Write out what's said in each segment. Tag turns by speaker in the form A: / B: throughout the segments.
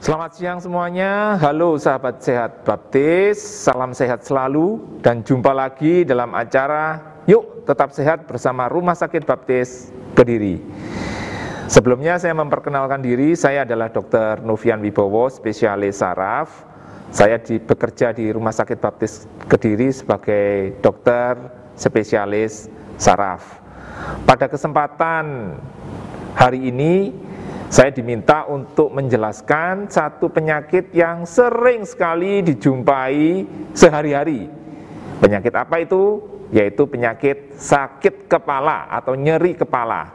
A: Selamat siang semuanya, halo sahabat sehat baptis, salam sehat selalu dan jumpa lagi dalam acara Yuk Tetap Sehat bersama Rumah Sakit Baptis Kediri. Sebelumnya saya memperkenalkan diri, saya adalah Dr. Novian Wibowo, spesialis saraf. Saya di, bekerja di Rumah Sakit Baptis Kediri sebagai dokter spesialis saraf. Pada kesempatan hari ini saya diminta untuk menjelaskan satu penyakit yang sering sekali dijumpai sehari-hari. Penyakit apa itu? Yaitu penyakit sakit kepala atau nyeri kepala.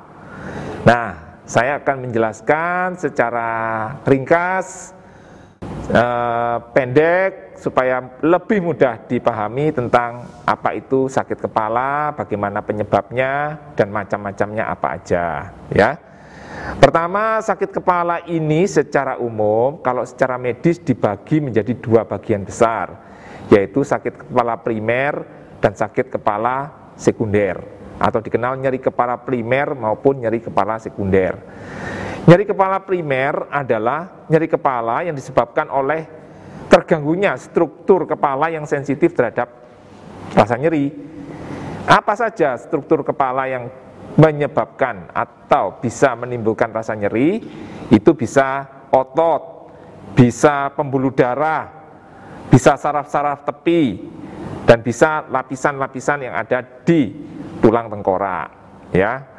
A: Nah, saya akan menjelaskan secara ringkas, eh, pendek, supaya lebih mudah dipahami tentang apa itu sakit kepala, bagaimana penyebabnya, dan macam-macamnya apa aja. Ya. Pertama, sakit kepala ini secara umum, kalau secara medis dibagi menjadi dua bagian besar, yaitu sakit kepala primer dan sakit kepala sekunder, atau dikenal nyeri kepala primer maupun nyeri kepala sekunder. Nyeri kepala primer adalah nyeri kepala yang disebabkan oleh terganggunya struktur kepala yang sensitif terhadap rasa nyeri. Apa saja struktur kepala yang menyebabkan atau bisa menimbulkan rasa nyeri itu bisa otot, bisa pembuluh darah, bisa saraf-saraf tepi dan bisa lapisan-lapisan yang ada di tulang tengkorak ya.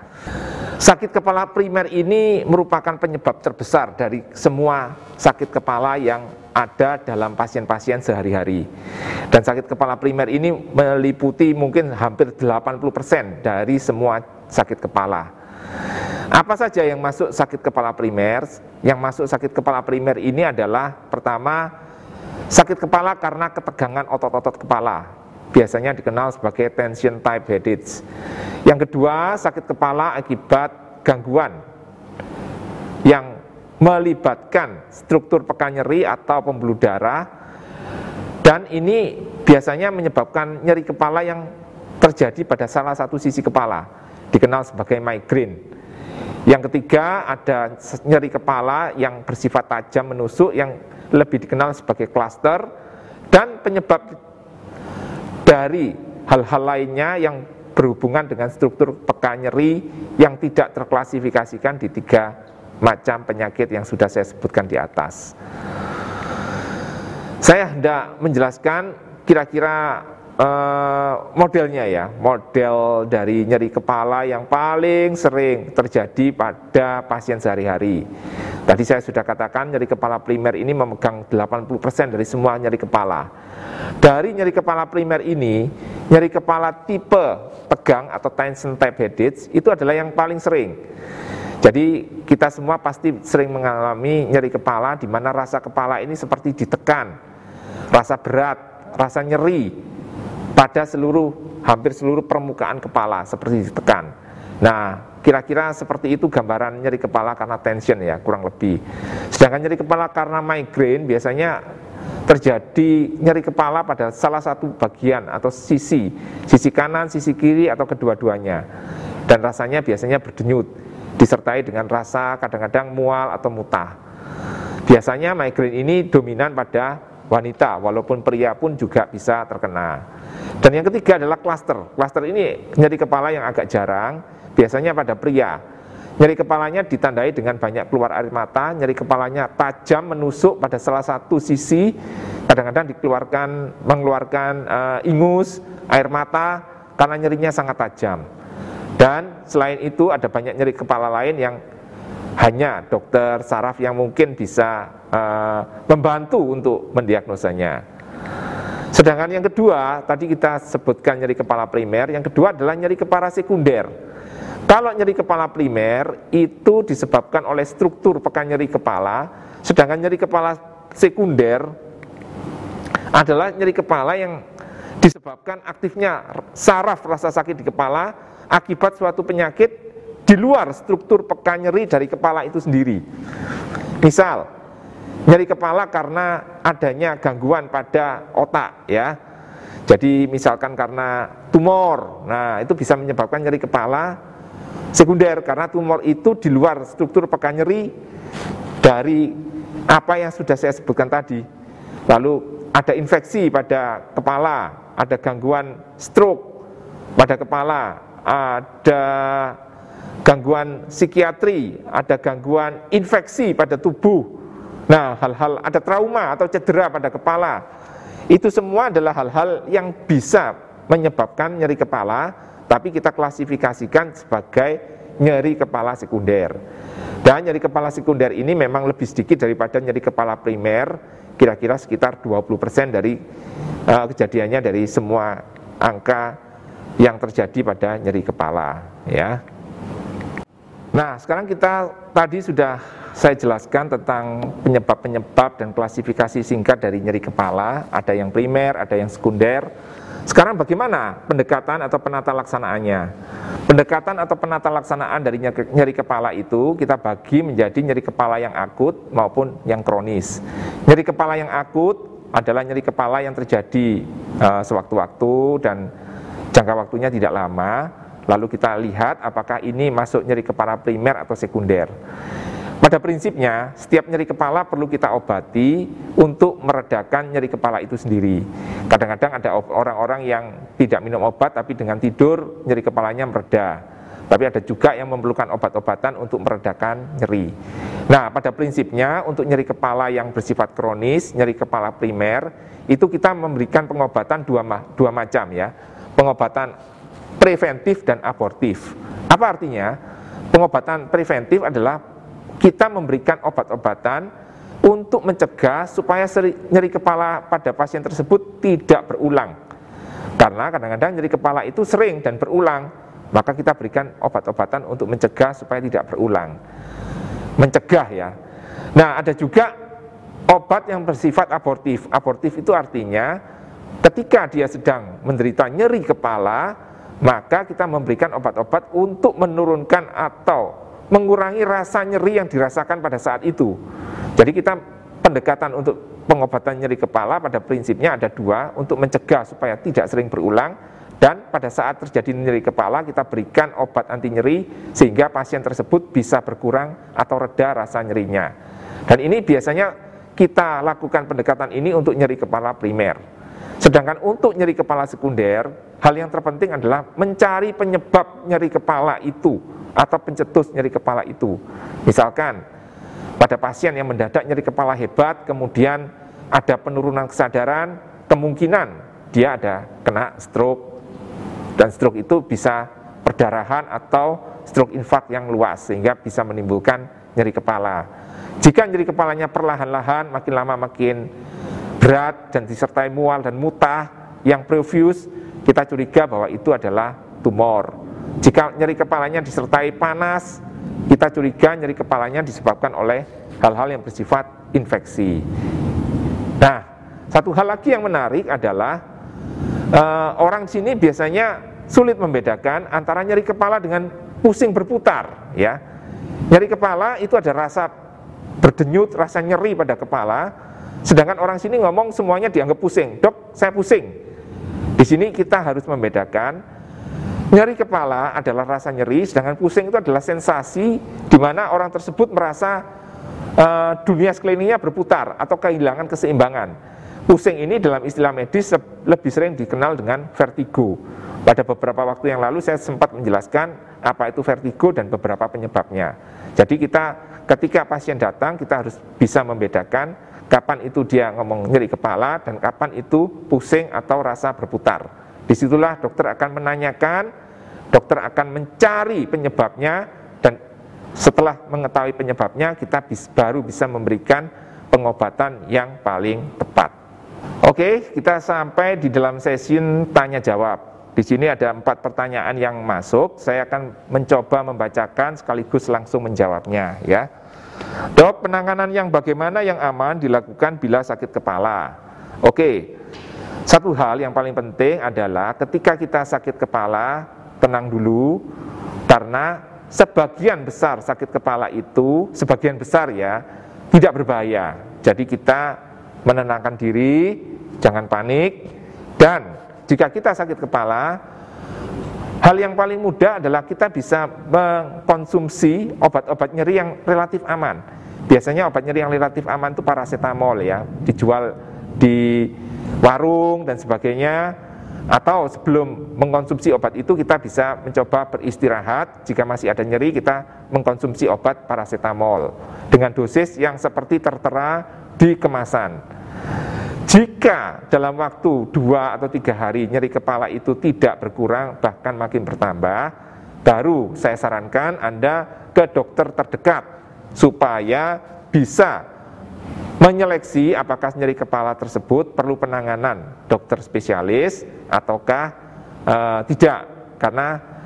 A: Sakit kepala primer ini merupakan penyebab terbesar dari semua sakit kepala yang ada dalam pasien-pasien sehari-hari. Dan sakit kepala primer ini meliputi mungkin hampir 80% dari semua sakit kepala. Apa saja yang masuk sakit kepala primer? Yang masuk sakit kepala primer ini adalah pertama sakit kepala karena ketegangan otot-otot kepala. Biasanya dikenal sebagai tension type headache. Yang kedua, sakit kepala akibat gangguan yang melibatkan struktur pekan nyeri atau pembuluh darah dan ini biasanya menyebabkan nyeri kepala yang terjadi pada salah satu sisi kepala dikenal sebagai migrain. Yang ketiga ada nyeri kepala yang bersifat tajam menusuk yang lebih dikenal sebagai cluster dan penyebab dari hal-hal lainnya yang berhubungan dengan struktur peka nyeri yang tidak terklasifikasikan di tiga macam penyakit yang sudah saya sebutkan di atas. Saya hendak menjelaskan kira-kira Uh, modelnya ya, model dari nyeri kepala yang paling sering terjadi pada pasien sehari-hari. Tadi saya sudah katakan nyeri kepala primer ini memegang 80% dari semua nyeri kepala. Dari nyeri kepala primer ini, nyeri kepala tipe tegang atau tension type headache itu adalah yang paling sering. Jadi kita semua pasti sering mengalami nyeri kepala di mana rasa kepala ini seperti ditekan, rasa berat, rasa nyeri, pada seluruh hampir seluruh permukaan kepala seperti ditekan. Nah, kira-kira seperti itu gambaran nyeri kepala karena tension ya, kurang lebih. Sedangkan nyeri kepala karena migrain biasanya terjadi nyeri kepala pada salah satu bagian atau sisi, sisi kanan, sisi kiri atau kedua-duanya. Dan rasanya biasanya berdenyut, disertai dengan rasa kadang-kadang mual atau mutah. Biasanya migrain ini dominan pada wanita, walaupun pria pun juga bisa terkena. Dan yang ketiga adalah klaster. Klaster ini nyeri kepala yang agak jarang, biasanya pada pria. Nyeri kepalanya ditandai dengan banyak keluar air mata, nyeri kepalanya tajam menusuk pada salah satu sisi, kadang-kadang dikeluarkan mengeluarkan uh, ingus, air mata karena nyerinya sangat tajam. Dan selain itu ada banyak nyeri kepala lain yang hanya dokter saraf yang mungkin bisa uh, membantu untuk mendiagnosanya. Sedangkan yang kedua, tadi kita sebutkan nyeri kepala primer, yang kedua adalah nyeri kepala sekunder. Kalau nyeri kepala primer itu disebabkan oleh struktur pekan nyeri kepala, sedangkan nyeri kepala sekunder adalah nyeri kepala yang disebabkan aktifnya saraf rasa sakit di kepala akibat suatu penyakit di luar struktur pekan nyeri dari kepala itu sendiri. Misal, Nyeri kepala karena adanya gangguan pada otak ya. Jadi misalkan karena tumor, nah itu bisa menyebabkan nyeri kepala sekunder karena tumor itu di luar struktur peka nyeri dari apa yang sudah saya sebutkan tadi. Lalu ada infeksi pada kepala, ada gangguan stroke pada kepala, ada gangguan psikiatri, ada gangguan infeksi pada tubuh. Nah, hal-hal ada trauma atau cedera pada kepala. Itu semua adalah hal-hal yang bisa menyebabkan nyeri kepala, tapi kita klasifikasikan sebagai nyeri kepala sekunder. Dan nyeri kepala sekunder ini memang lebih sedikit daripada nyeri kepala primer, kira-kira sekitar 20% dari uh, kejadiannya dari semua angka yang terjadi pada nyeri kepala, ya. Nah, sekarang kita tadi sudah saya jelaskan tentang penyebab-penyebab dan klasifikasi singkat dari nyeri kepala, ada yang primer, ada yang sekunder. Sekarang bagaimana pendekatan atau penata laksanaannya? Pendekatan atau penata laksanaan dari nyeri kepala itu kita bagi menjadi nyeri kepala yang akut maupun yang kronis. Nyeri kepala yang akut adalah nyeri kepala yang terjadi uh, sewaktu-waktu dan jangka waktunya tidak lama Lalu kita lihat apakah ini masuk nyeri kepala primer atau sekunder. Pada prinsipnya, setiap nyeri kepala perlu kita obati untuk meredakan nyeri kepala itu sendiri. Kadang-kadang ada orang-orang yang tidak minum obat tapi dengan tidur nyeri kepalanya mereda. Tapi ada juga yang memerlukan obat-obatan untuk meredakan nyeri. Nah, pada prinsipnya untuk nyeri kepala yang bersifat kronis, nyeri kepala primer, itu kita memberikan pengobatan dua, dua macam ya. Pengobatan preventif dan abortif. Apa artinya? Pengobatan preventif adalah kita memberikan obat-obatan untuk mencegah supaya nyeri kepala pada pasien tersebut tidak berulang. Karena kadang-kadang nyeri kepala itu sering dan berulang, maka kita berikan obat-obatan untuk mencegah supaya tidak berulang. Mencegah ya. Nah, ada juga obat yang bersifat abortif. Abortif itu artinya ketika dia sedang menderita nyeri kepala, maka kita memberikan obat-obat untuk menurunkan atau mengurangi rasa nyeri yang dirasakan pada saat itu. Jadi kita pendekatan untuk pengobatan nyeri kepala pada prinsipnya ada dua, untuk mencegah supaya tidak sering berulang, dan pada saat terjadi nyeri kepala kita berikan obat anti nyeri sehingga pasien tersebut bisa berkurang atau reda rasa nyerinya. Dan ini biasanya kita lakukan pendekatan ini untuk nyeri kepala primer. Sedangkan untuk nyeri kepala sekunder, Hal yang terpenting adalah mencari penyebab nyeri kepala itu atau pencetus nyeri kepala itu. Misalkan pada pasien yang mendadak nyeri kepala hebat, kemudian ada penurunan kesadaran, kemungkinan dia ada kena stroke dan stroke itu bisa perdarahan atau stroke infak yang luas sehingga bisa menimbulkan nyeri kepala. Jika nyeri kepalanya perlahan-lahan makin lama makin berat dan disertai mual dan mutah yang previous kita curiga bahwa itu adalah tumor. Jika nyeri kepalanya disertai panas, kita curiga nyeri kepalanya disebabkan oleh hal-hal yang bersifat infeksi. Nah, satu hal lagi yang menarik adalah uh, orang sini biasanya sulit membedakan antara nyeri kepala dengan pusing berputar, ya. Nyeri kepala itu ada rasa berdenyut, rasa nyeri pada kepala, sedangkan orang sini ngomong semuanya dianggap pusing. Dok, saya pusing. Di sini kita harus membedakan nyeri kepala adalah rasa nyeri, sedangkan pusing itu adalah sensasi di mana orang tersebut merasa uh, dunia sekelilingnya berputar atau kehilangan keseimbangan. Pusing ini dalam istilah medis lebih sering dikenal dengan vertigo. Pada beberapa waktu yang lalu saya sempat menjelaskan apa itu vertigo dan beberapa penyebabnya. Jadi kita ketika pasien datang kita harus bisa membedakan kapan itu dia ngomong nyeri kepala dan kapan itu pusing atau rasa berputar. Di situlah dokter akan menanyakan, dokter akan mencari penyebabnya dan setelah mengetahui penyebabnya kita baru bisa memberikan pengobatan yang paling tepat. Oke, kita sampai di dalam sesi tanya jawab. Di sini ada empat pertanyaan yang masuk. Saya akan mencoba membacakan sekaligus langsung menjawabnya, ya. Dok, penanganan yang bagaimana yang aman dilakukan bila sakit kepala? Oke, satu hal yang paling penting adalah ketika kita sakit kepala, tenang dulu, karena sebagian besar sakit kepala itu, sebagian besar ya, tidak berbahaya. Jadi kita menenangkan diri, jangan panik, dan jika kita sakit kepala, Hal yang paling mudah adalah kita bisa mengkonsumsi obat-obat nyeri yang relatif aman. Biasanya obat nyeri yang relatif aman itu paracetamol ya, dijual di warung dan sebagainya. Atau sebelum mengkonsumsi obat itu kita bisa mencoba beristirahat. Jika masih ada nyeri kita mengkonsumsi obat paracetamol dengan dosis yang seperti tertera di kemasan jika dalam waktu dua atau tiga hari nyeri kepala itu tidak berkurang bahkan makin bertambah baru saya sarankan Anda ke dokter terdekat supaya bisa menyeleksi apakah nyeri kepala tersebut perlu penanganan dokter spesialis ataukah uh, tidak karena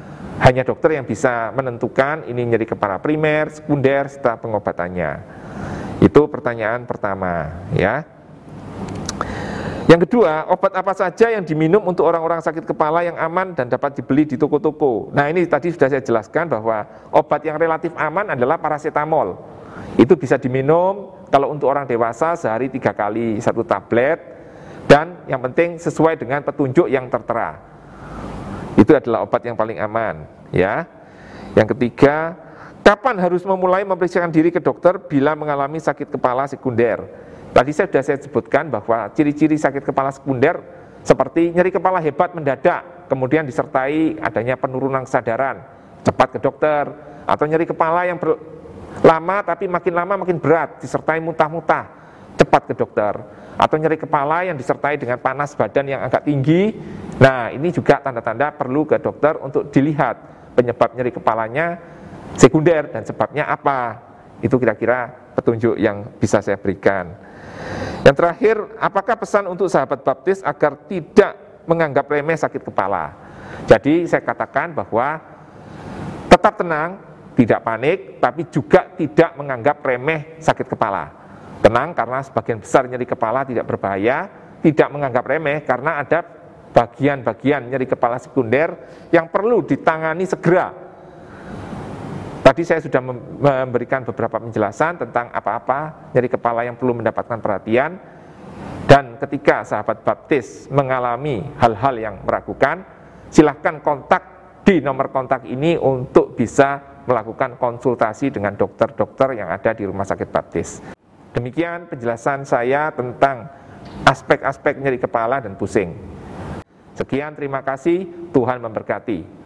A: hanya dokter yang bisa menentukan ini nyeri kepala primer, sekunder setelah pengobatannya. Itu pertanyaan pertama, ya. Yang kedua, obat apa saja yang diminum untuk orang-orang sakit kepala yang aman dan dapat dibeli di toko-toko. Nah, ini tadi sudah saya jelaskan bahwa obat yang relatif aman adalah paracetamol. Itu bisa diminum kalau untuk orang dewasa sehari tiga kali satu tablet dan yang penting sesuai dengan petunjuk yang tertera. Itu adalah obat yang paling aman, ya. Yang ketiga, kapan harus memulai memeriksakan diri ke dokter bila mengalami sakit kepala sekunder? Tadi saya sudah saya sebutkan bahwa ciri-ciri sakit kepala sekunder seperti nyeri kepala hebat mendadak, kemudian disertai adanya penurunan kesadaran, cepat ke dokter, atau nyeri kepala yang lama tapi makin lama makin berat disertai muntah-muntah cepat ke dokter. Atau nyeri kepala yang disertai dengan panas badan yang agak tinggi. Nah ini juga tanda-tanda perlu ke dokter untuk dilihat penyebab nyeri kepalanya sekunder dan sebabnya apa. Itu kira-kira petunjuk yang bisa saya berikan yang terakhir apakah pesan untuk sahabat baptis agar tidak menganggap remeh sakit kepala jadi saya katakan bahwa tetap tenang tidak panik, tapi juga tidak menganggap remeh sakit kepala. Tenang karena sebagian besar nyeri kepala tidak berbahaya, tidak menganggap remeh karena ada bagian-bagian nyeri kepala sekunder yang perlu ditangani segera. Tadi saya sudah memberikan beberapa penjelasan tentang apa-apa nyeri kepala yang perlu mendapatkan perhatian dan ketika sahabat baptis mengalami hal-hal yang meragukan, silahkan kontak di nomor kontak ini untuk bisa melakukan konsultasi dengan dokter-dokter yang ada di Rumah Sakit Baptis. Demikian penjelasan saya tentang aspek-aspek nyeri kepala dan pusing. Sekian, terima kasih. Tuhan memberkati.